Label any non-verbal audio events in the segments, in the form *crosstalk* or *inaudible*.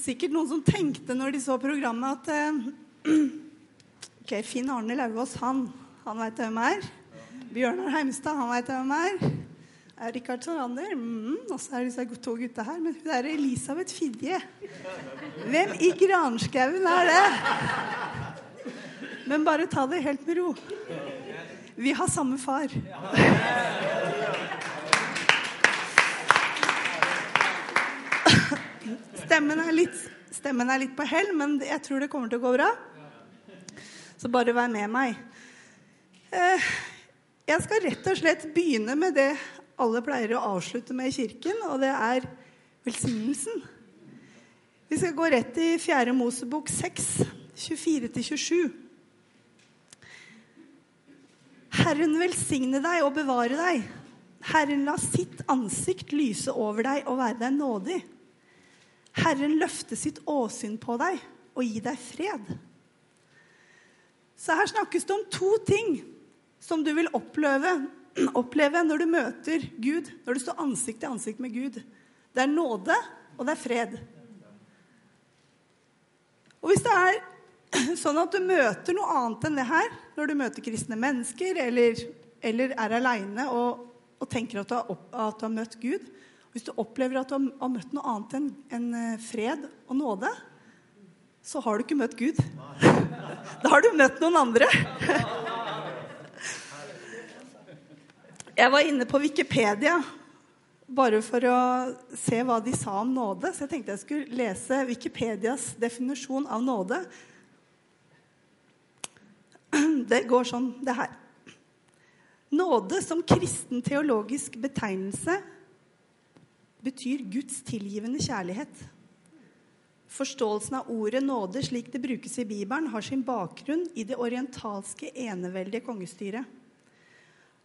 Det er sikkert noen som tenkte når de så programmet, at eh, *clears throat* ok, Finn Arne Lauvås, han, han veit hvem er. Bjørnar Heimstad, han veit hvem er. Rikard Sorander. Mm, og så er det disse to gutta her. Men hun er Elisabeth Fidje. Hvem i granskauen er det? Men bare ta det helt med ro. Vi har samme far. Stemmen er, litt, stemmen er litt på hell, men jeg tror det kommer til å gå bra. Så bare vær med meg. Eh, jeg skal rett og slett begynne med det alle pleier å avslutte med i kirken, og det er velsignelsen. Vi skal gå rett i 4. Mosebok 6, 24-27. Herren velsigne deg og bevare deg. Herren la sitt ansikt lyse over deg og være deg nådig. Herren løfte sitt åsyn på deg og gi deg fred. Så her snakkes det om to ting som du vil oppleve, oppleve når du møter Gud, når du står ansikt til ansikt med Gud. Det er nåde, og det er fred. Og hvis det er sånn at du møter noe annet enn det her, når du møter kristne mennesker eller, eller er aleine og, og, tenker at du, har, at du har møtt Gud, hvis du opplever at du har møtt noe annet enn en eh, fred og nåde, så har du ikke møtt Gud. *laughs* Da har du møtt noen andre. *laughs* Jeg var inne på Wikipedia bare for å se hva de sa om nåde. Så jeg tenkte jeg skulle lese Wikipedias definisjon av nåde. *clears throat* Det går sånn, det her. Nåde som kristen teologisk betegnelse betyr Guds tilgivende kjærlighet. Forståelsen av ordet nåde slik det brukes i Bibelen, har sin bakgrunn i det orientalske eneveldige kongestyret.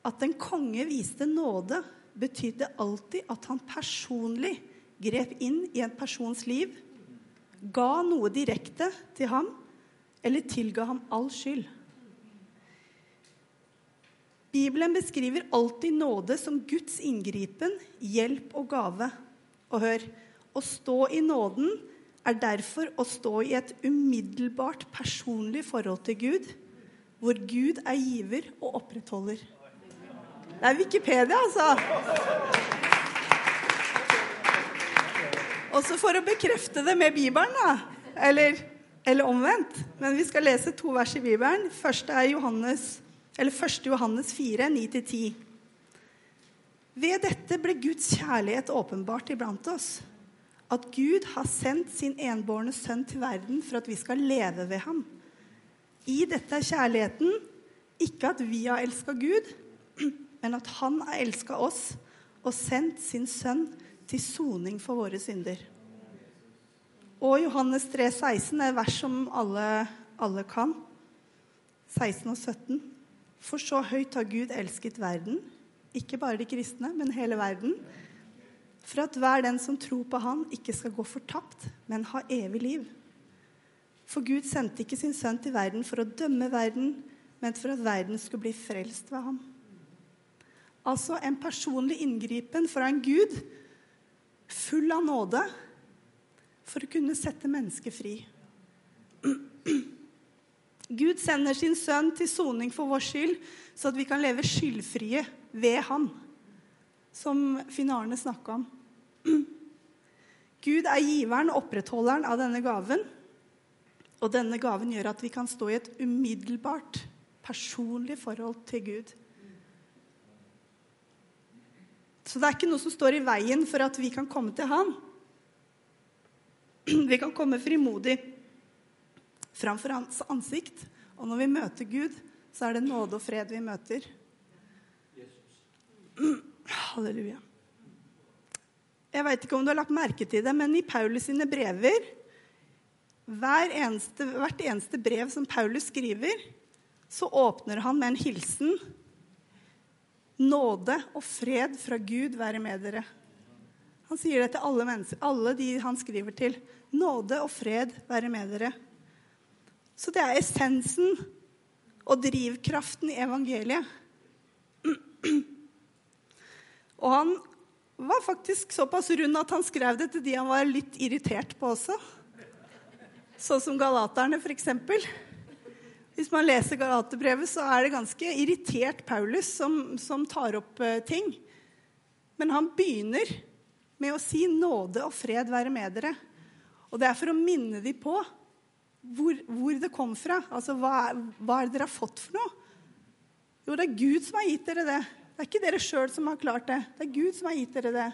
At en konge viste nåde, betydde alltid at han personlig grep inn i en persons liv, ga noe direkte til ham eller tilga ham all skyld. Bibelen beskriver alltid nåde som Guds inngripen, hjelp og gave. Og hør å stå i nåden er derfor å stå i et umiddelbart personlig forhold til Gud, hvor Gud er giver og opprettholder. Det er Wikipedia, altså. Også for å bekrefte det med Bibelen, da. Eller, eller omvendt. Men vi skal lese to vers i Bibelen. Første er Johannes eller 1. Johannes 4, 9-10. Ved dette ble Guds kjærlighet åpenbart iblant oss. At Gud har sendt sin enbårne sønn til verden for at vi skal leve ved ham. I dette er kjærligheten ikke at vi har elska Gud, *clears throat* men at han har elska oss og sendt sin sønn til soning for våre synder. Og Johannes 3, 16 er vers som alle, alle kan. 16 og 17. For så høyt har Gud elsket verden, ikke bare de kristne, men hele verden, for at hver den som tror på Han, ikke skal gå fortapt, men ha evig liv. For Gud sendte ikke sin sønn til verden for å dømme verden, men for at verden skulle bli frelst ved ham. Altså en personlig inngripen fra en Gud full av nåde for å kunne sette mennesket fri. *clears throat* Gud sender sin sønn til soning for vår skyld, så at vi kan leve skyldfrie ved han, som Finn-Arne snakka om. *clears throat* Gud er giveren og opprettholderen av denne gaven. Og denne gaven gjør at vi kan stå i et umiddelbart, personlig forhold til Gud. Så det er ikke noe som står i veien for at vi kan komme til Han. *clears throat* Vi kan komme frimodig framfor hans ansikt. Og når vi møter Gud, så er det nåde og fred vi møter. *clears throat* Halleluja. Jeg veit ikke om du har lagt merke til det, men i Paulus sine brever eneste, Hvert eneste brev som Paulus skriver, så åpner han med en hilsen. Nåde og fred fra Gud være med dere. Han sier det til alle, alle de han skriver til. Nåde og fred være med dere. Så det er essensen og drivkraften i evangeliet. Og han var faktisk såpass rund at han skrev det til de han var litt irritert på også. Sånn som galaterne, f.eks. Hvis man leser Galaterbrevet, så er det ganske irritert Paulus som, som tar opp uh, ting. Men han begynner med å si 'nåde og fred være med dere'. Og det er for å minne dem på hvor, hvor det kom fra. Altså, hva, hva er det dere har fått for noe? Jo, det er Gud som har gitt dere det. Det er ikke dere sjøl som har klart det. Det er Gud som har gitt dere det.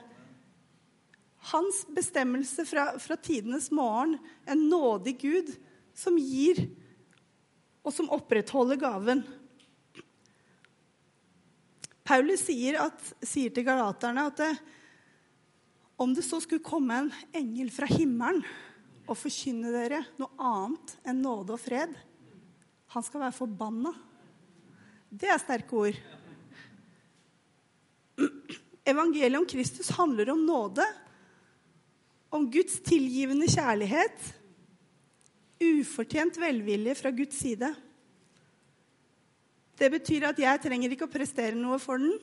Hans bestemmelse fra, fra tidenes morgen, en nådig Gud som gir og som opprettholder gaven. Paulus sier, at, sier til galaterne at det, om det så skulle komme en engel fra himmelen og forkynne dere noe annet enn nåde og fred, han skal være forbanna. Det er sterke ord. Evangeliet om Kristus handler om nåde, om Guds tilgivende kjærlighet ufortjent velvilje fra Guds side. Det betyr at jeg trenger ikke å prestere noe for den.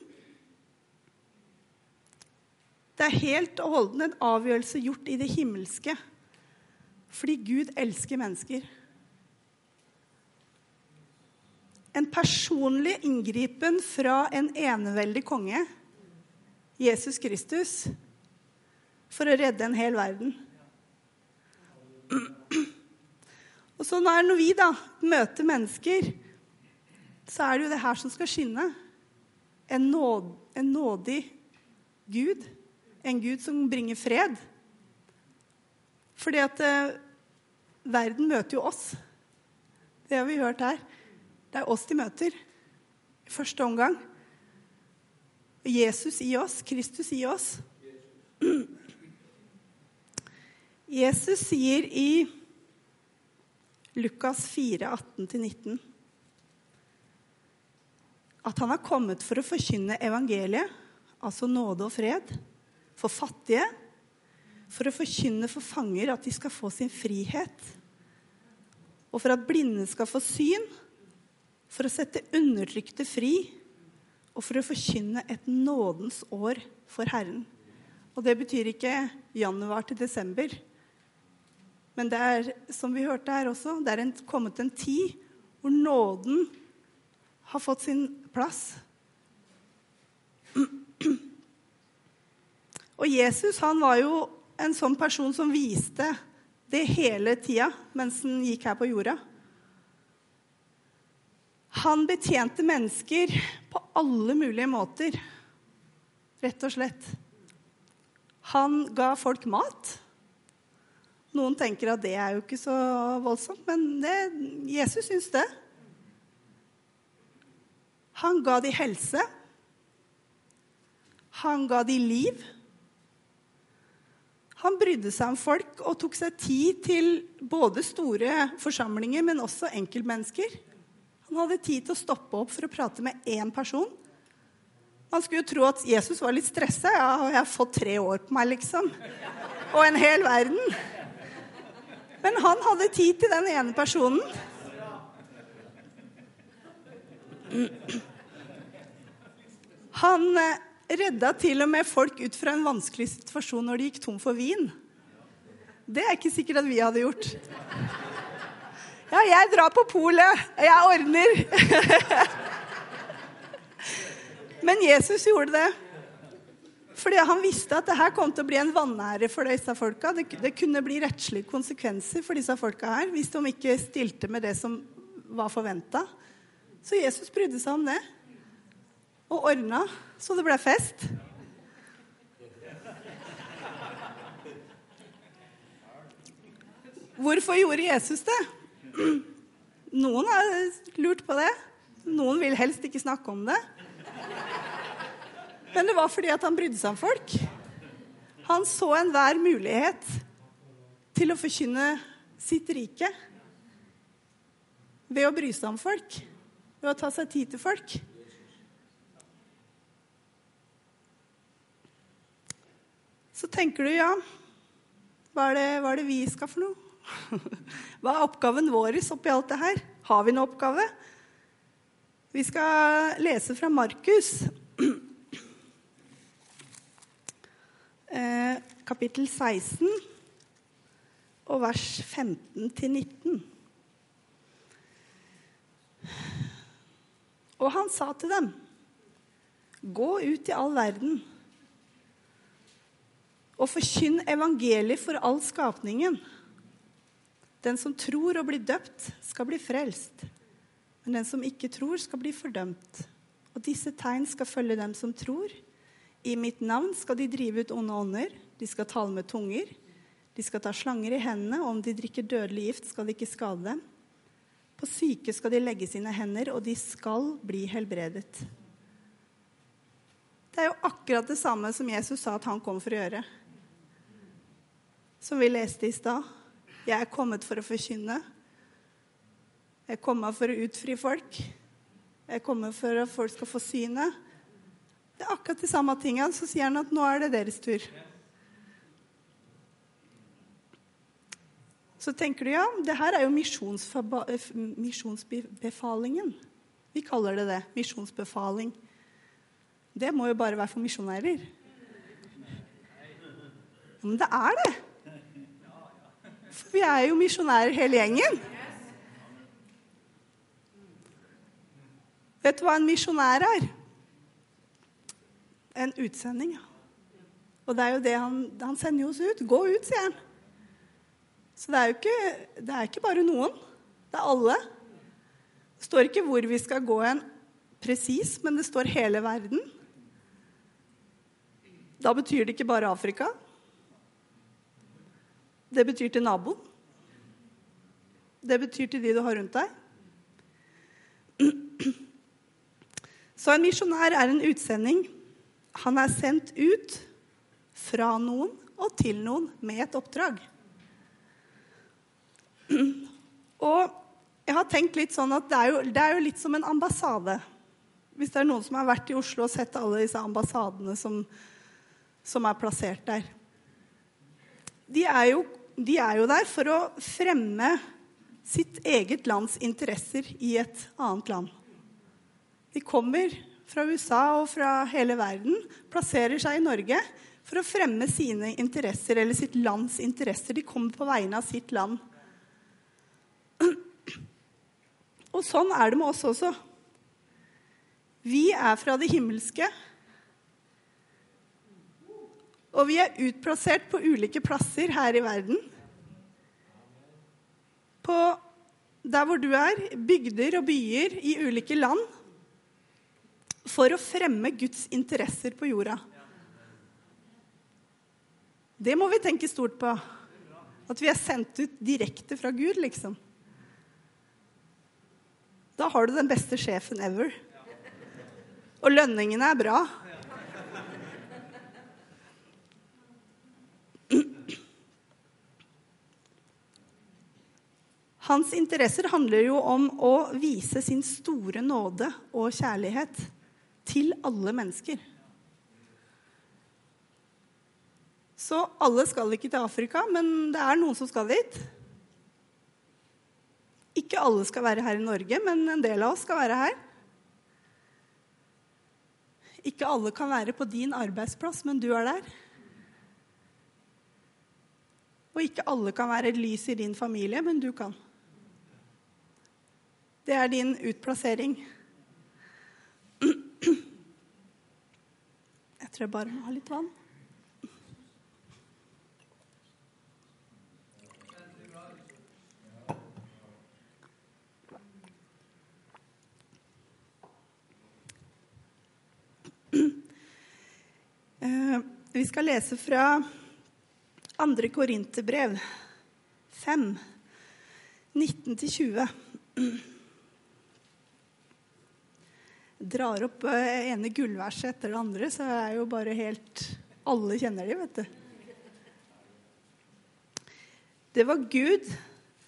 Det er helt og holdent en avgjørelse gjort i det himmelske fordi Gud elsker mennesker. En personlig inngripen fra en eneveldig konge, Jesus Kristus, for å redde en hel verden. Og så når vi da møter mennesker, så er det jo det her som skal skinne. En, nåd, en nådig Gud. En Gud som bringer fred. Fordi at eh, verden møter jo oss. Det har vi hørt her. Det er oss de møter i første omgang. Jesus i oss, Kristus i oss. Jesus sier i Lukas 4, 18-19. At han har kommet for å forkynne evangeliet, altså nåde og fred, for fattige, for å forkynne for fanger at de skal få sin frihet, og for at blinde skal få syn, for å sette undertrykte fri, og for å forkynne et nådens år for Herren. Og det betyr ikke januar til desember. Men det er, som vi hørte her også, det er en, kommet en tid hvor nåden har fått sin plass. Og Jesus han var jo en sånn person som viste det hele tida mens han gikk her på jorda. Han betjente mennesker på alle mulige måter, rett og slett. Han ga folk mat. Noen tenker at det er jo ikke så voldsomt, men det, Jesus syns det. Han ga de helse. Han ga de liv. Han brydde seg om folk og tok seg tid til både store forsamlinger, men også enkeltmennesker. Han hadde tid til å stoppe opp for å prate med én person. Man skulle jo tro at Jesus var litt stressa. Ja, jeg har fått tre år på meg, liksom. Og en hel verden. Men han hadde tid til den ene personen. Han eh, redda til og med folk ut fra en vanskelig situasjon når de gikk tom for vin. Det er ikke sikkert at vi hadde gjort. Ja, jeg drar på polet. Jeg ordner. Men Jesus gjorde det. Fordi han visste at det her kom til å bli en vanære for disse folka. Det, det, kunne bli rettslige konsekvenser for disse folka her hvis de ikke stilte med det som var forventa. Så Jesus brydde seg om det og ordna så det ble fest. Hvorfor gjorde Jesus det? Noen har lurt på det. Noen vil helst ikke snakke om det. Men det var fordi at han brydde seg om folk. Han så enhver mulighet til å forkynne sitt rike ved å bry seg om folk, ved å ta seg tid til folk. Så tenker du, ja Hva er det, hva er det vi skal for noe? *laughs* Hva er oppgaven vår oppi alt det her? Har vi noen oppgave? Vi skal lese fra Markus *clears throat* eh, kapittel 16 og vers 15-19. Og han sa til dem, gå ut i all verden og forkynn evangeliet for all skapningen. Den som tror og blir døpt, skal bli frelst. Men den som ikke tror, skal bli fordømt. Og disse tegn skal følge dem som tror. I mitt navn skal de drive ut onde ånder. De skal tale med tunger. De skal ta slanger i hendene, og om de drikker dødelig gift, skal det ikke skade dem. På syke skal de legge sine hender, og de skal bli helbredet. Det er jo akkurat det samme som Jesus sa at han kom for å gjøre. Som vi leste i stad. Jeg er kommet for å forkynne. Jeg er kommet for å utfri folk. Jeg er kommet for at folk skal få synet. Det er akkurat de samme tingene. Så sier han at nå er det deres tur. Så tenker du ja, det her er jo misjonsbefalingen. Vi kaller det det. Misjonsbefaling. Det må jo bare være for misjonærer. Men det er det. For vi er jo misjonærer hele gjengen. Vet du hva en misjonær er? En utsending. Og det er jo det han, han sender oss ut. Gå ut, sier han. Så det er jo ikke, det er ikke bare noen. Det er alle. Det står ikke hvor vi skal gå hen presis, men det står hele verden. Da betyr det ikke bare Afrika. Det betyr til naboen. Det betyr til de du har rundt deg. *clears throat* Så en misjonær er en utsending. Han er sendt ut fra noen og til noen med et oppdrag. *clears throat* Og jeg har tenkt litt sånn at det er, jo, det er jo litt som en ambassade. Hvis det er noen som har vært i Oslo og sett alle disse ambassadene som, som er plassert der. De er, jo, de er jo der for å fremme sitt eget lands interesser i et annet land. De kommer fra USA og fra hele verden, plasserer seg i Norge for å fremme sine interesser eller sitt lands interesser. De kommer på vegne av sitt land. Og sånn er det med oss også. Vi er fra det himmelske. Og vi er utplassert på ulike plasser her i verden. På der hvor du er, bygder og byer i ulike land. For å fremme Guds interesser på jorda. Det må vi tenke stort på. At vi er sendt ut direkte fra Gud, liksom. Da har du den beste sjefen ever. Og lønningene er bra. Hans interesser handler jo om å vise sin store nåde og kjærlighet til alle mennesker. Så alle skal ikke til Afrika, men det er noen som skal dit. Ikke alle skal være her i Norge, men en del av oss skal være her. Ikke alle kan være på din arbeidsplass, men du er der. Og ikke alle kan være et lys i din familie, men du kan. Det er din utplassering. Jeg tror jeg bare må ha litt vann. Eh, vi skal lese fra 2. Korinterbrev 5, 19-20. Drar opp eh, ene gullverset etter det andre, så er jo bare helt Alle kjenner de, vet du. Det var Gud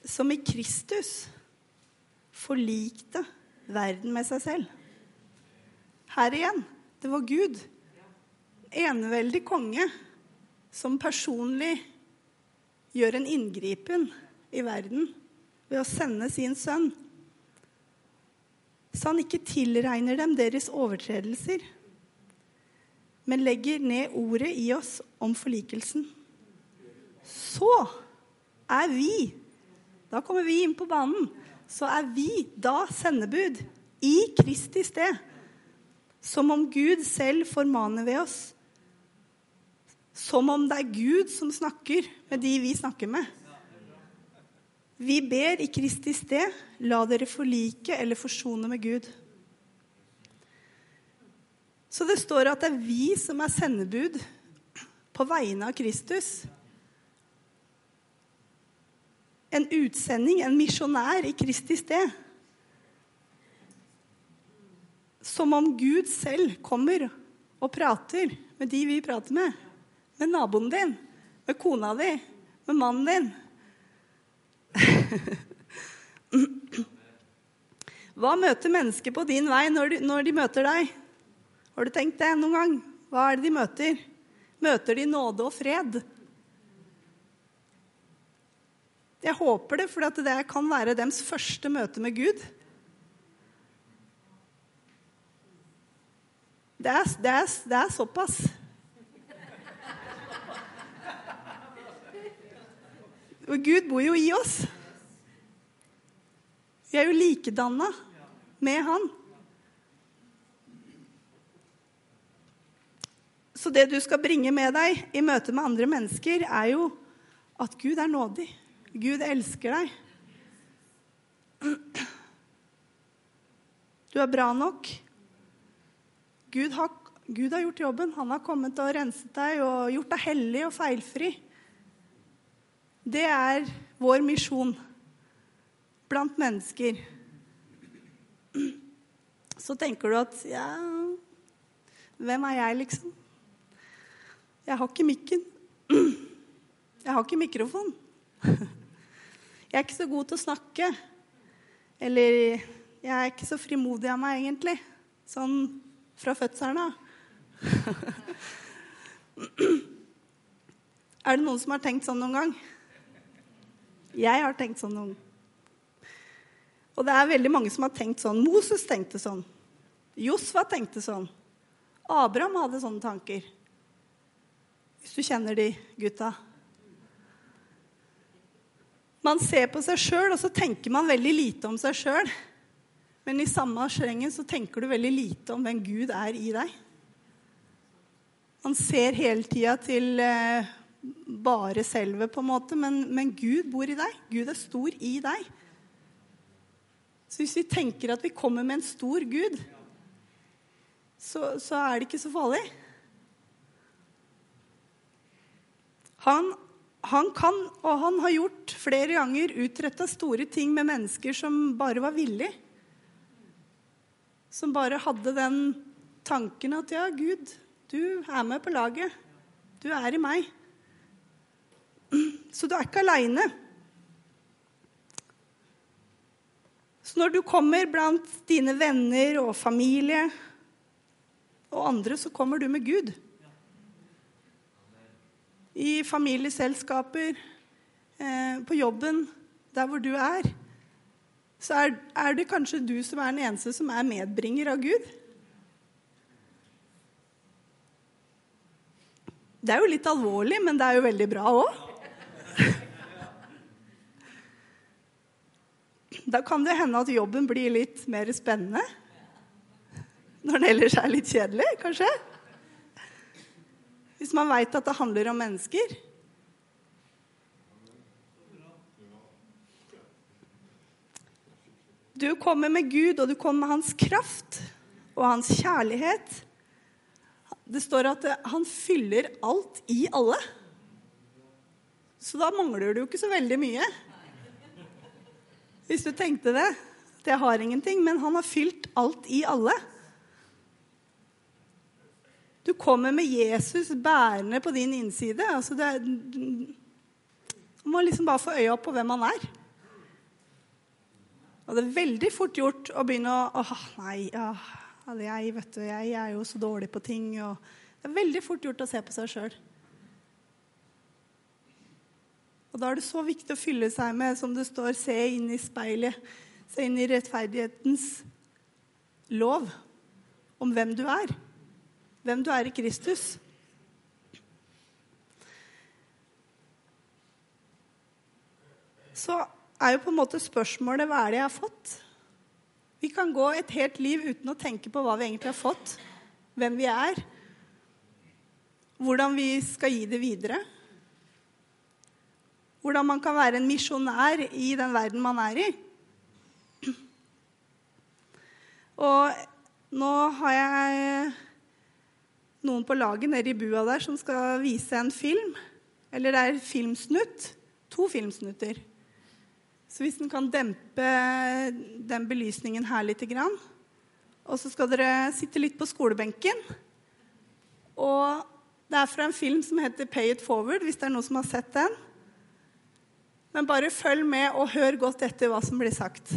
som i Kristus forlikte verden med seg selv. Her igjen. Det var Gud eneveldig konge som personlig gjør en inngripen i verden ved å sende sin sønn, så han ikke tilregner dem deres overtredelser, men legger ned ordet i oss om forlikelsen. Så er vi Da kommer vi inn på banen. Så er vi da sendebud i Kristi sted. Som om Gud selv formaner ved oss. Som om det er Gud som snakker med de vi snakker med. Vi ber i Kristi sted, la dere forlike eller forsone med Gud. Så det står at det er vi som er sendebud på vegne av Kristus en utsending, en misjonær i Kristi sted. Som om Gud selv kommer og prater med de vi prater med. Med naboen din, med kona di, med mannen din. Hva møter mennesker på din vei når de, når de, møter deg? Har du tenkt det noen gang? Hva er det de møter? Møter de nåde og fred? Jeg håper det, for det kan være deres første møte med Gud. Det er, det er, det er såpass. Og Gud bor jo i oss. Vi er jo likedanna med Han. Så det du skal bringe med deg i møte med andre mennesker, er jo at Gud er nådig. Gud elsker deg. Du er bra nok. Gud har, Gud har, gjort jobben. Han har kommet og renset deg og gjort deg hellig og feilfri. Det er vår misjon blant mennesker. Så tenker du at ja, hvem er jeg, liksom? Jeg har ikke mikken. Jeg har ikke mikrofon. Jeg er ikke så god til å snakke. Eller jeg er ikke så frimodig av meg, egentlig. Sånn fra fødselen av. er det noen som har tenkt sånn noen gang? Jeg har tenkt sånn noen Og det er veldig mange som har tenkt sånn. Moses tenkte sånn. Josfa tenkte sånn. Abraham hadde sånne tanker. Hvis du kjenner de gutta. Man ser på seg sjøl, og så tenker man veldig lite om seg sjøl. Men i samme slengen så tenker du veldig lite om hvem Gud er i deg. Man ser hele tida til eh, bare selve, på en måte, men, men, Gud bor i deg. Gud er stor i deg. Så hvis vi tenker at vi kommer med en stor Gud, så, så er det ikke så farlig. Han han kan, og han har gjort flere ganger, utretta store ting med mennesker som bare var villige. Som bare hadde den tanken at ja, Gud, du er med på laget. Du er i meg. Så du er ikke aleine. Så når du kommer blant dine venner og familie og andre, så kommer du med Gud i familieselskaper, eh, på jobben, der hvor du er, så er, er, det kanskje du som er den eneste som er medbringer av Gud. Det er jo litt alvorlig, men det er jo veldig bra òg. Da kan det hende at jobben blir litt mer spennende. Når den ellers er litt kjedelig, kanskje. Hvis man veit at det handler om mennesker. Du kommer med Gud, og du kommer med hans kraft og hans kjærlighet. Det står at han fyller alt i alle. Så da mangler du jo ikke så veldig mye. Hvis du tenkte det. Det har ingenting, men han har fylt alt i alle. Du kommer med Jesus bærende på din innside. Altså det, du må liksom bare få øya opp på hvem han er. Og det er veldig fort gjort å begynne å Åh, nei, åh, jeg, vet du, jeg er jo så dårlig på ting. Og det er veldig fort gjort å se på seg sjøl. Og da er det så viktig å fylle seg med, som det står, se inn i speilet. Se inn i rettferdighetens lov om hvem du er hvem du er i Kristus. så er jo på en måte spørsmålet hva er det jeg har fått? Vi kan gå et helt liv uten å tenke på hva vi egentlig har fått, hvem vi er, hvordan vi skal gi det videre. Hvordan man kan være en misjonær i den verden man er i. Og nå har jeg noen på laget nede i bua der som skal vise en film. Eller det er filmsnutt. To filmsnutter. Så hvis den kan dempe den belysningen her litt Og så skal dere sitte litt på skolebenken. Og det er fra en film som heter 'Pay It Forward', hvis det er noen som har sett den. Men bare følg med og hør godt etter hva som blir sagt.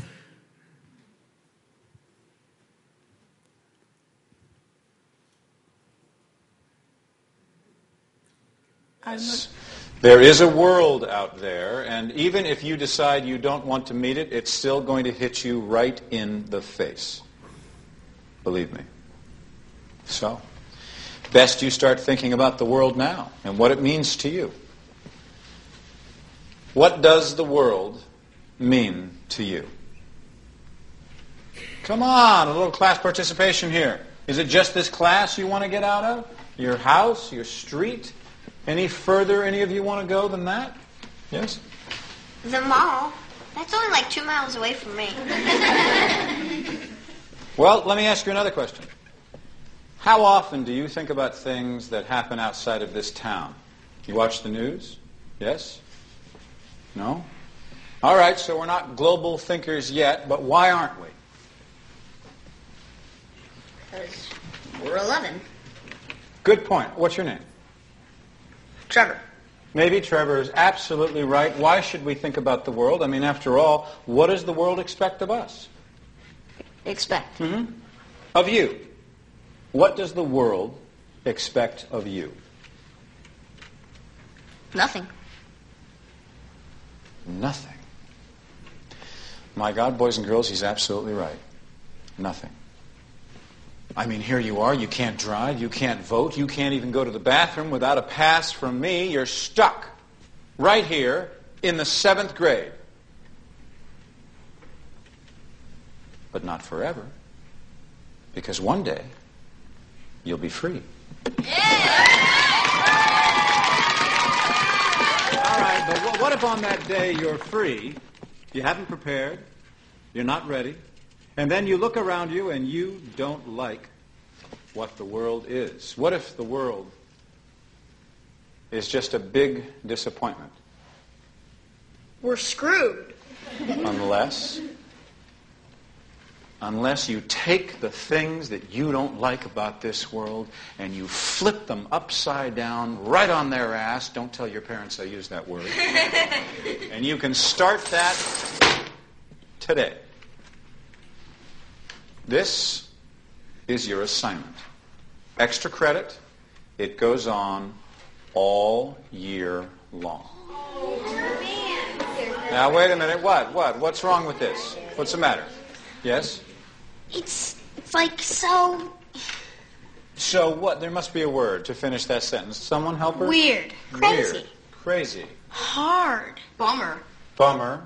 Er there is a world out there, and even if you decide you don't want to meet it, it's still going to hit you right in the face. Believe me. So, best you start thinking about the world now and what it means to you. What does the world mean to you? Come on, a little class participation here. Is it just this class you want to get out of? Your house, your street? Any further any of you want to go than that? Yes? The mall. That's only like two miles away from me. *laughs* well, let me ask you another question. How often do you think about things that happen outside of this town? You watch the news? Yes? No? All right, so we're not global thinkers yet, but why aren't we? Because we're 11. Good point. What's your name? Trevor. Maybe Trevor is absolutely right. Why should we think about the world? I mean, after all, what does the world expect of us? Expect. Mm-hmm. Of you. What does the world expect of you? Nothing. Nothing. My God, boys and girls, he's absolutely right. Nothing. I mean, here you are. You can't drive. You can't vote. You can't even go to the bathroom without a pass from me. You're stuck right here in the seventh grade. But not forever. Because one day, you'll be free. All right, but what if on that day you're free, you haven't prepared, you're not ready, and then you look around you and you don't like what the world is. What if the world is just a big disappointment? We're screwed. Unless unless you take the things that you don't like about this world and you flip them upside down right on their ass. Don't tell your parents I use that word. *laughs* and you can start that today. This is your assignment. Extra credit, it goes on all year long. Oh, now, wait a minute. What? What? What's wrong with this? What's the matter? Yes? It's, it's like so So what? There must be a word to finish that sentence. Someone help her? weird. Crazy. Weird. Crazy. Hard. Bummer. Bummer.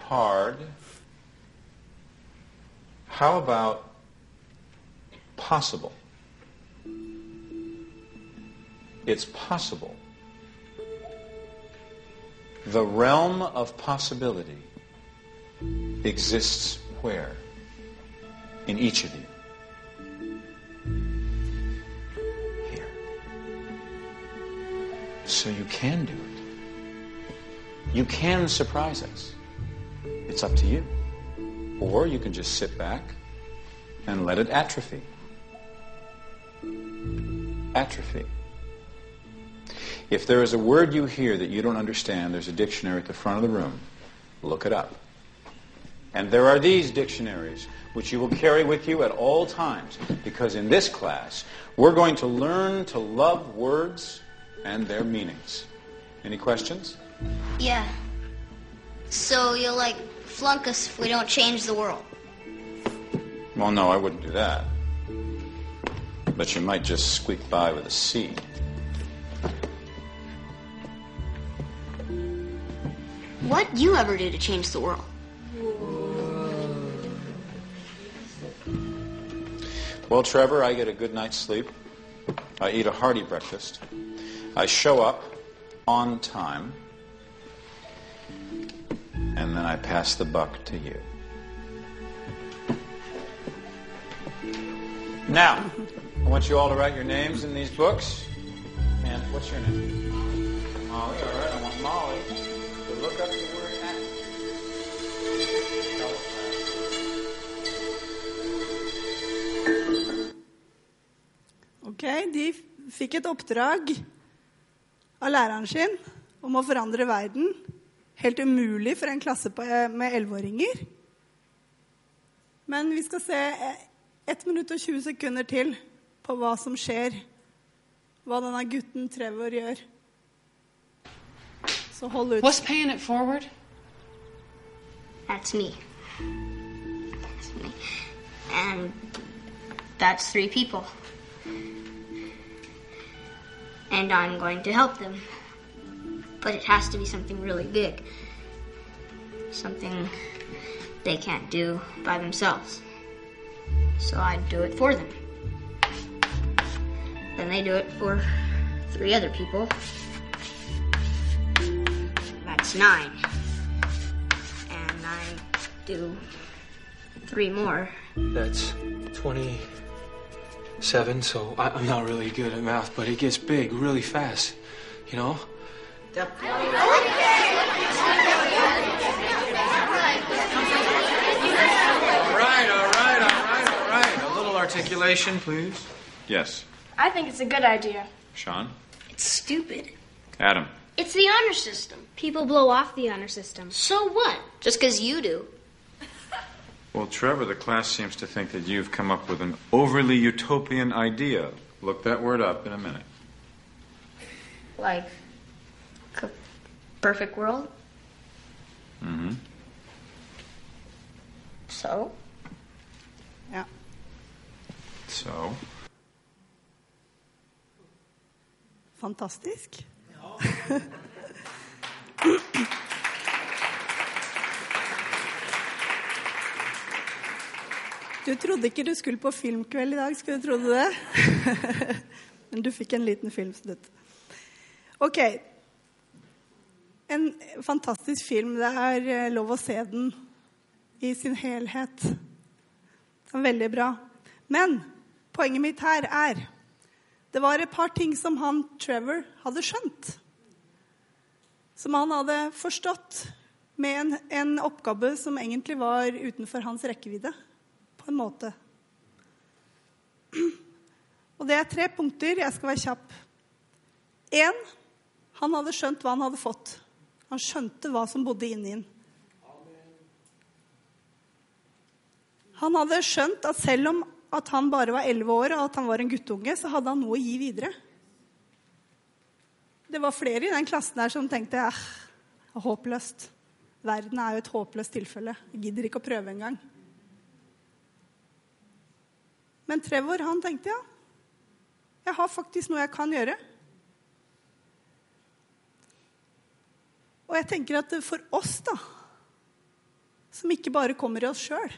Hard. How about possible? It's possible. The realm of possibility exists where? In each of you. Here. So you can do it. You can surprise us. It's up to you. Or you can just sit back and let it atrophy. Atrophy. If there is a word you hear that you don't understand, there's a dictionary at the front of the room. Look it up. And there are these dictionaries, which you will carry with you at all times, because in this class, we're going to learn to love words and their meanings. Any questions? Yeah. So you'll like flunk us if we don't change the world. Well, no, I wouldn't do that. But you might just squeak by with a C. What you ever do to change the world? Well, Trevor, I get a good night's sleep. I eat a hearty breakfast. I show up on time. And then I pass the buck to you. Now, I want you all to write your names in these books. And what's your name? Molly, all right. I want Molly to look up Ok, De fikk et oppdrag av læreren sin om å forandre verden. Helt umulig for en klasse på- med elleveåringer. Men vi skal se 1 minutt og 20 sekunder til på hva som skjer. Hva denne gutten Trevor gjør. Så hold ut. What's paying it forward? That's me. That's me. And that's three people. And I'm going to help them. But it has to be something really big. Something they can't do by themselves. So I do it for them. Then they do it for three other people. That's nine and I do three more. That's 27, so I, I'm not really good at math, but it gets big really fast, you know? All right, all right, all right, all right. A little articulation, please. Yes. I think it's a good idea. Sean? It's stupid. Adam? It's the honor system. People blow off the honor system. So what? Just because you do. Well, Trevor, the class seems to think that you've come up with an overly utopian idea. Look that word up in a minute. Like, c- perfect world. Mm-hmm. So? Yeah. So, Fantastisk. *laughs* *laughs* Du trodde ikke du skulle på filmkveld i dag, skulle du trodde det? *laughs* Men du fikk en liten filmsnutt. Ok. En fantastisk film. Det er eh, lov å se den i sin helhet. Veldig bra. Men poenget mitt her er det var et par ting som han Trevor hadde skjønt. Som han hadde forstått med en, en oppgave som egentlig var utenfor hans rekkevidde. På en måte. Og det er tre punkter. Jeg skal være kjapp. Én han hadde skjønt hva han hadde fått. Han skjønte hva som bodde inni ham. Han hadde skjønt at selv om at han bare var 11 år og at han var en guttunge, så hadde han noe å gi videre. Det var flere i den klassen her som tenkte eh, håpløst. Verden er jo et håpløst tilfelle. Jeg gidder ikke å prøve engang. Men Trevor han tenkte ja, jeg har faktisk noe jeg kan gjøre. Og jeg tenker at for oss, da, som ikke bare kommer i oss sjøl,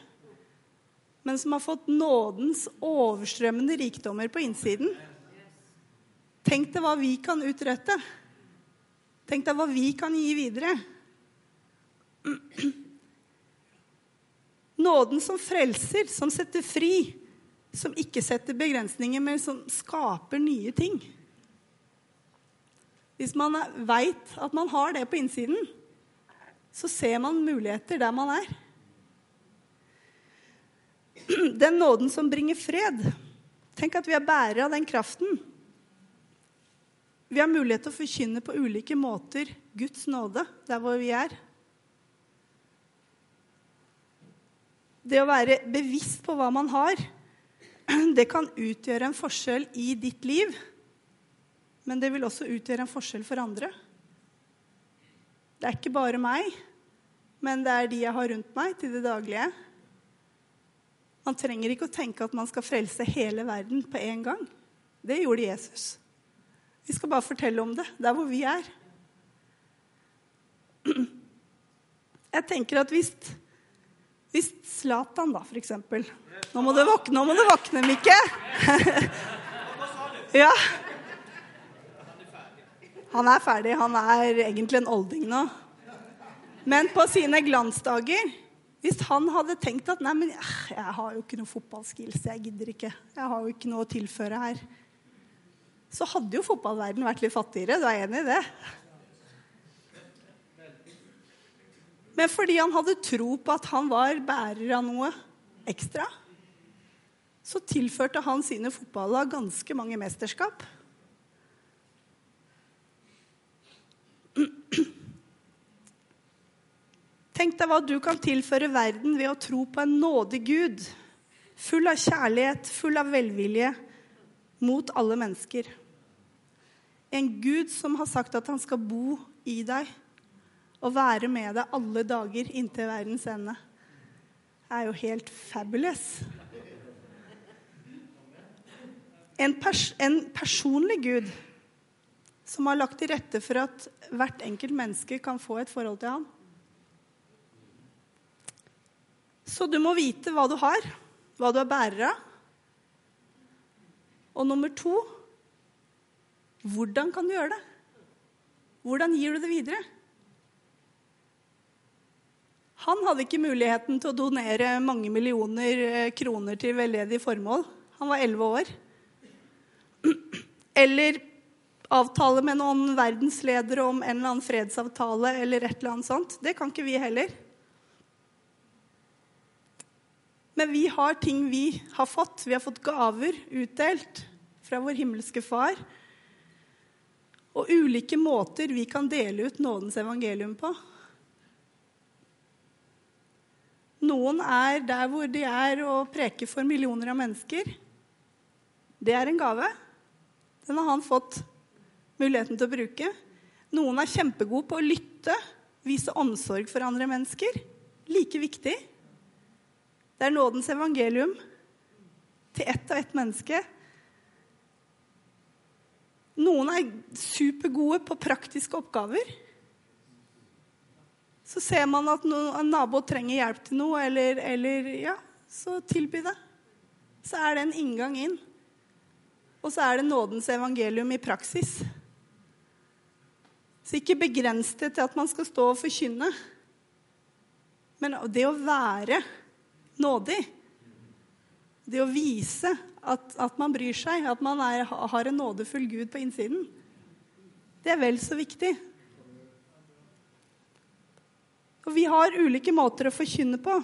men som har fått nådens overstrømmende rikdommer på innsiden Tenk deg hva vi kan utrette. Tenk deg hva vi kan gi videre. *clears throat* Nåden som frelser, som setter fri, som ikke setter begrensninger, men som skaper nye ting. Hvis man veit at man har det på innsiden, så ser man muligheter der man er. Den nåden som bringer fred. Tenk at vi er bærere av den kraften. Vi har mulighet til å forkynne på ulike måter Guds nåde der hvor vi er. Det å være bevisst på hva man har, *clears throat* det kan utgjøre en forskjell i ditt liv. Men det vil også utgjøre en forskjell for andre. Det er ikke bare meg, men det er de jeg har rundt meg til det daglige. Man trenger ikke å tenke at man skal frelse hele verden på en gang. Det gjorde Jesus. Vi skal bare fortelle om det der hvor vi er. *clears throat* Jeg tenker at hvis hvis Zlatan, da, for eksempel Nå må du våkne, nå må du våkne Mikke. *laughs* ja. Han er ferdig. Han er egentlig en olding nå. Men på sine glansdager Hvis han hadde tenkt at nei, men jeg har jo ikke noe fotballskills, jeg gidder ikke. Jeg har jo ikke noe å tilføre her. Så hadde jo fotballverden vært litt fattigere. Du er enig i det? Men fordi han hadde tro på at han var bærer av noe ekstra, så tilførte han sine fotballag ganske mange mesterskap. Tenk deg hva du kan tilføre verden ved å tro på en nådig Gud, full av kjærlighet, full av velvilje mot alle mennesker. En Gud som har sagt at han skal bo i deg og være med deg alle dager inntil verdens ende. Det er jo helt fabulous. En, pers en personlig Gud som har lagt til rette for at hvert enkelt menneske kan få et forhold til ham. Så du må vite hva du har, hva du er bærer av. Og nummer to hvordan kan du gjøre det? Hvordan gir du det videre? Han hadde ikke muligheten til å donere mange millioner eh, kroner til veldedige formål. Han var elleve år. Eller avtale med noen verdensledere om en eller annen fredsavtale eller et eller annet sånt. Det kan ikke vi heller. Men vi har ting vi har fått. Vi har fått gaver utdelt fra vår himmelske Far. Og ulike måter vi kan dele ut nådens evangelium på. Noen er der hvor de er og preker for millioner av mennesker. Det er en gave. Den har han fått muligheten til å bruke. Noen er kjempegode på å lytte, vise omsorg for andre mennesker. Like viktig. Det er nådens evangelium til ett og ett menneske. Noen er supergode på praktiske oppgaver så ser man at en nabo trenger hjelp til noe, eller, eller ja, så tilby det. Så er det en inngang inn. Og så er det nådens evangelium i praksis. Så ikke begrens det til at man skal stå og forkynne. Men det å være nådig, det å vise at, at man bryr seg, at man er, har en nådefull Gud på innsiden, det er vel så viktig. Og vi har ulike måter å forkynne på.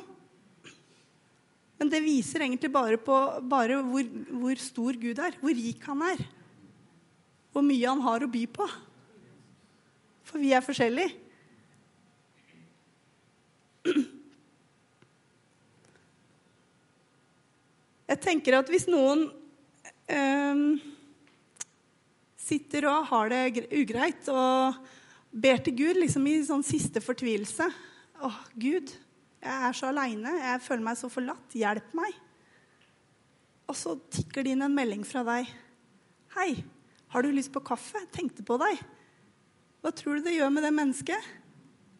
Men det viser egentlig bare, på, bare hvor, hvor, stor Gud er, hvor rik han er. Hvor mye han har å by på. For vi er forskjellige. Jeg tenker at hvis noen øh, sitter og har det ugreit og ber til Gud liksom i sånn siste fortvilelse å, Gud, jeg er så aleine. Jeg føler meg så forlatt. Hjelp meg. Og så tikker det inn en melding fra deg. Hei, har du lyst på kaffe? Tenkte på deg. Hva tror du det gjør med det mennesket?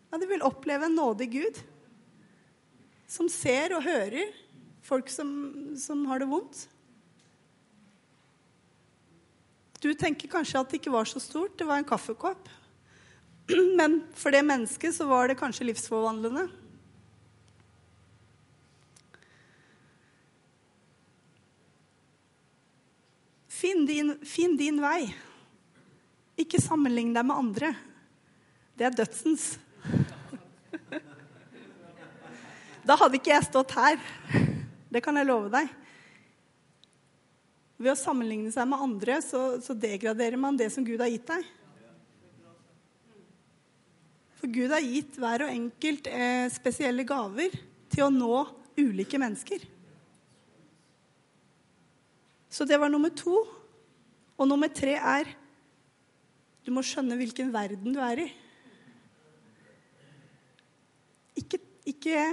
Ja, Det vil oppleve en nådig Gud som ser og hører folk som, som har det vondt. Du tenker kanskje at det ikke var så stort. Det var en kaffekopp. *clears throat* Men for det mennesket så var det kanskje livsforvandlende. Finn din, finn din vei. Ikke sammenlign deg med andre. Det er dødsens. *laughs* Da hadde ikke jeg stått her. Det kan jeg love deg. Ved å sammenligne seg med andre så, så degraderer man det som Gud har gitt deg. For Gud har gitt hver og enkelt eh, spesielle gaver til å nå ulike mennesker. Så det var nummer to. Og nummer tre er du må skjønne hvilken verden du er i. Ikke, ikke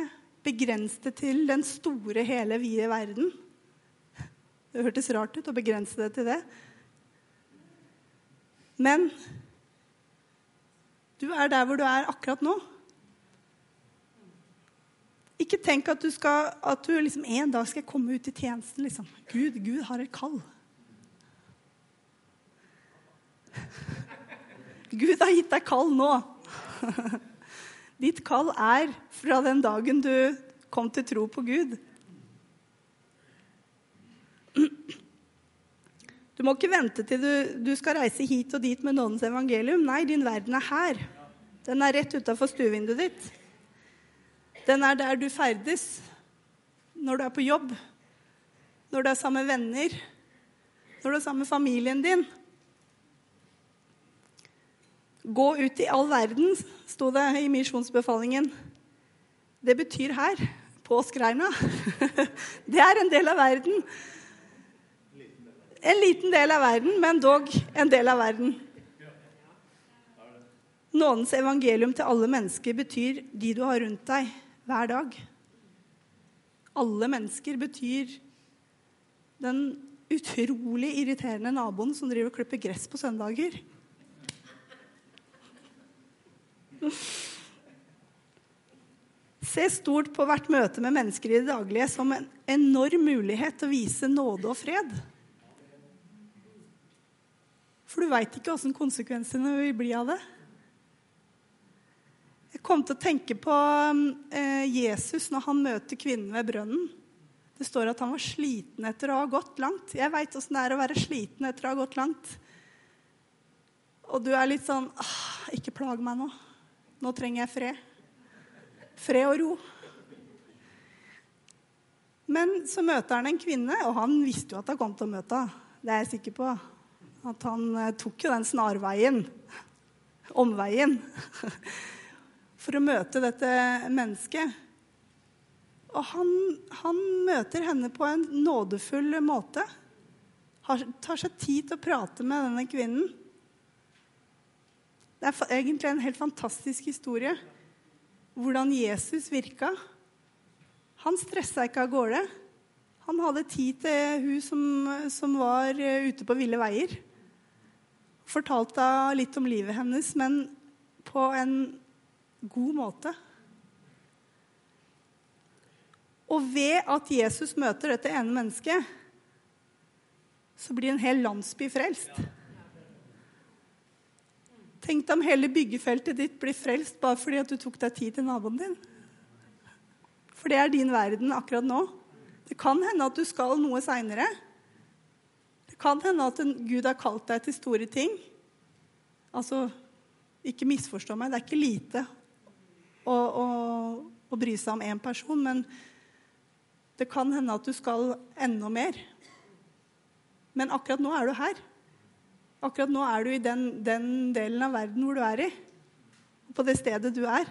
begrens det til den store, hele, vide verden. Det hørtes rart ut å begrense det til det. Men du er der hvor du er akkurat nå. Ikke tenk at du, skal, at du liksom en dag skal komme ut i tjenesten. Liksom. Gud, Gud har et kall. Gud har gitt deg kall nå. *laughs* Ditt kall er fra den dagen du kom til tro på Gud. Må ikke vente til du, du skal reise hit og dit med nådens evangelium. Nei, din verden er her. Den er rett utafor stuevinduet ditt. Den er der du ferdes når du er på jobb, når du er sammen med venner, når du er sammen med familien din. Gå ut i all verden, sto det i misjonsbefalingen. Det betyr her, på Skreina. *laughs* Det er en del av verden. En liten del av verden, men dog en del av verden. Nådens evangelium til alle mennesker betyr de du har rundt deg hver dag. Alle mennesker betyr den utrolig irriterende naboen som driver og klipper gress på søndager. Se stort på hvert møte med mennesker i det daglige som en enorm mulighet til å vise nåde og fred. For du veit ikke åssen konsekvensene vil bli av det. Jeg kom til å tenke på eh, Jesus når han møter kvinnen ved brønnen. Det står at han var sliten etter å ha gått langt. Jeg veit åssen det er å være sliten etter å ha gått langt. Og du er litt sånn Ikke plag meg nå. Nå trenger jeg fred. Fred og ro. Men så møter han en kvinne, og han visste jo at han kom til å møte henne. Det er jeg sikker på. At han eh, tok jo den snarveien. *laughs* Omveien. *laughs* For å møte dette mennesket. Og han, han møter henne på en nådefull måte. Har, tar seg tid til å prate med denne kvinnen. Det er egentlig en helt fantastisk historie. Hvordan Jesus virka. Han stressa ikke av gårde. Han hadde tid til hun som, som var eh, ute på ville veier. Fortalte litt om livet hennes, men på en god måte. Og ved at Jesus møter dette ene mennesket, så blir en hel landsby frelst. Tenk deg om hele byggefeltet ditt blir frelst bare fordi at du tok deg tid til naboen din. For det er din verden akkurat nå. Det kan hende at du skal noe seinere. Det kan hende at Gud har kalt deg til store ting. Altså, ikke misforstå meg, det er ikke lite å, å, å bry seg om én person, men det kan hende at du skal enda mer. Men akkurat nå er du her. Akkurat nå er du i den, den delen av verden hvor du er i. På det stedet du er.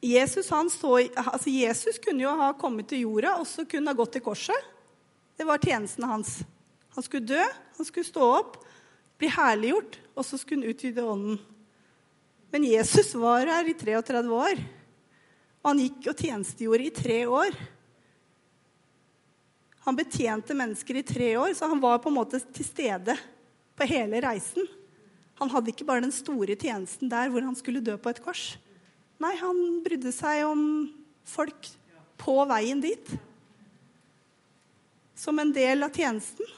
Jesus, så, altså Jesus, kunne jo ha kommet til jorda og så kunne ha gått til korset. Det var tjenesten hans. Han skulle dø, han skulle stå opp, bli herliggjort, og så skulle han utvide ånden. Men Jesus var her i 33 år. Og han gikk og tjenestegjorde i tre år. Han betjente mennesker i tre år, så han var på en måte til stede på hele reisen. Han hadde ikke bare den store tjenesten der hvor han skulle dø på et kors. Nei, han brydde seg om folk på veien dit. Som en del av tjenesten.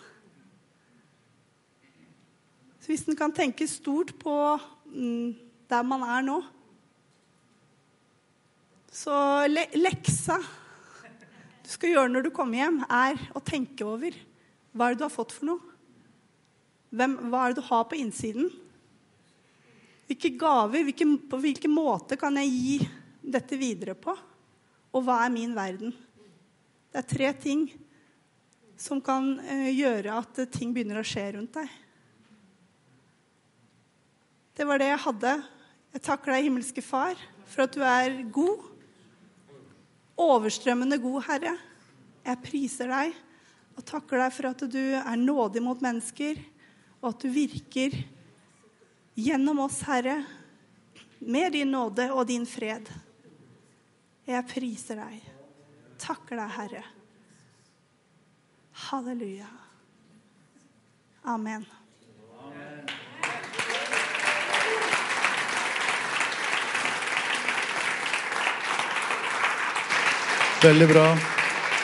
Så hvis en kan tenke stort på mm, der man er nå Så le leksa skal gjøre når du kommer hjem, er å tenke over hva er det du har fått for noe. Hvem, hva er det du har på innsiden? Hvilke gaver, hvilke, på hvilken måte kan jeg gi dette videre på? Og hva er min verden? Det er tre ting som kan uh, gjøre at ting begynner å skje rundt deg. Det var det jeg hadde. Jeg takker deg, himmelske Far, for at du er god overstrømmende god Herre. Jeg priser deg og takker deg for at du er nådig mot mennesker, og at du virker Gjennom oss, Herre, med din nåde og din fred. Jeg priser deg, takker deg, Herre. Halleluja. Amen. Veldig bra.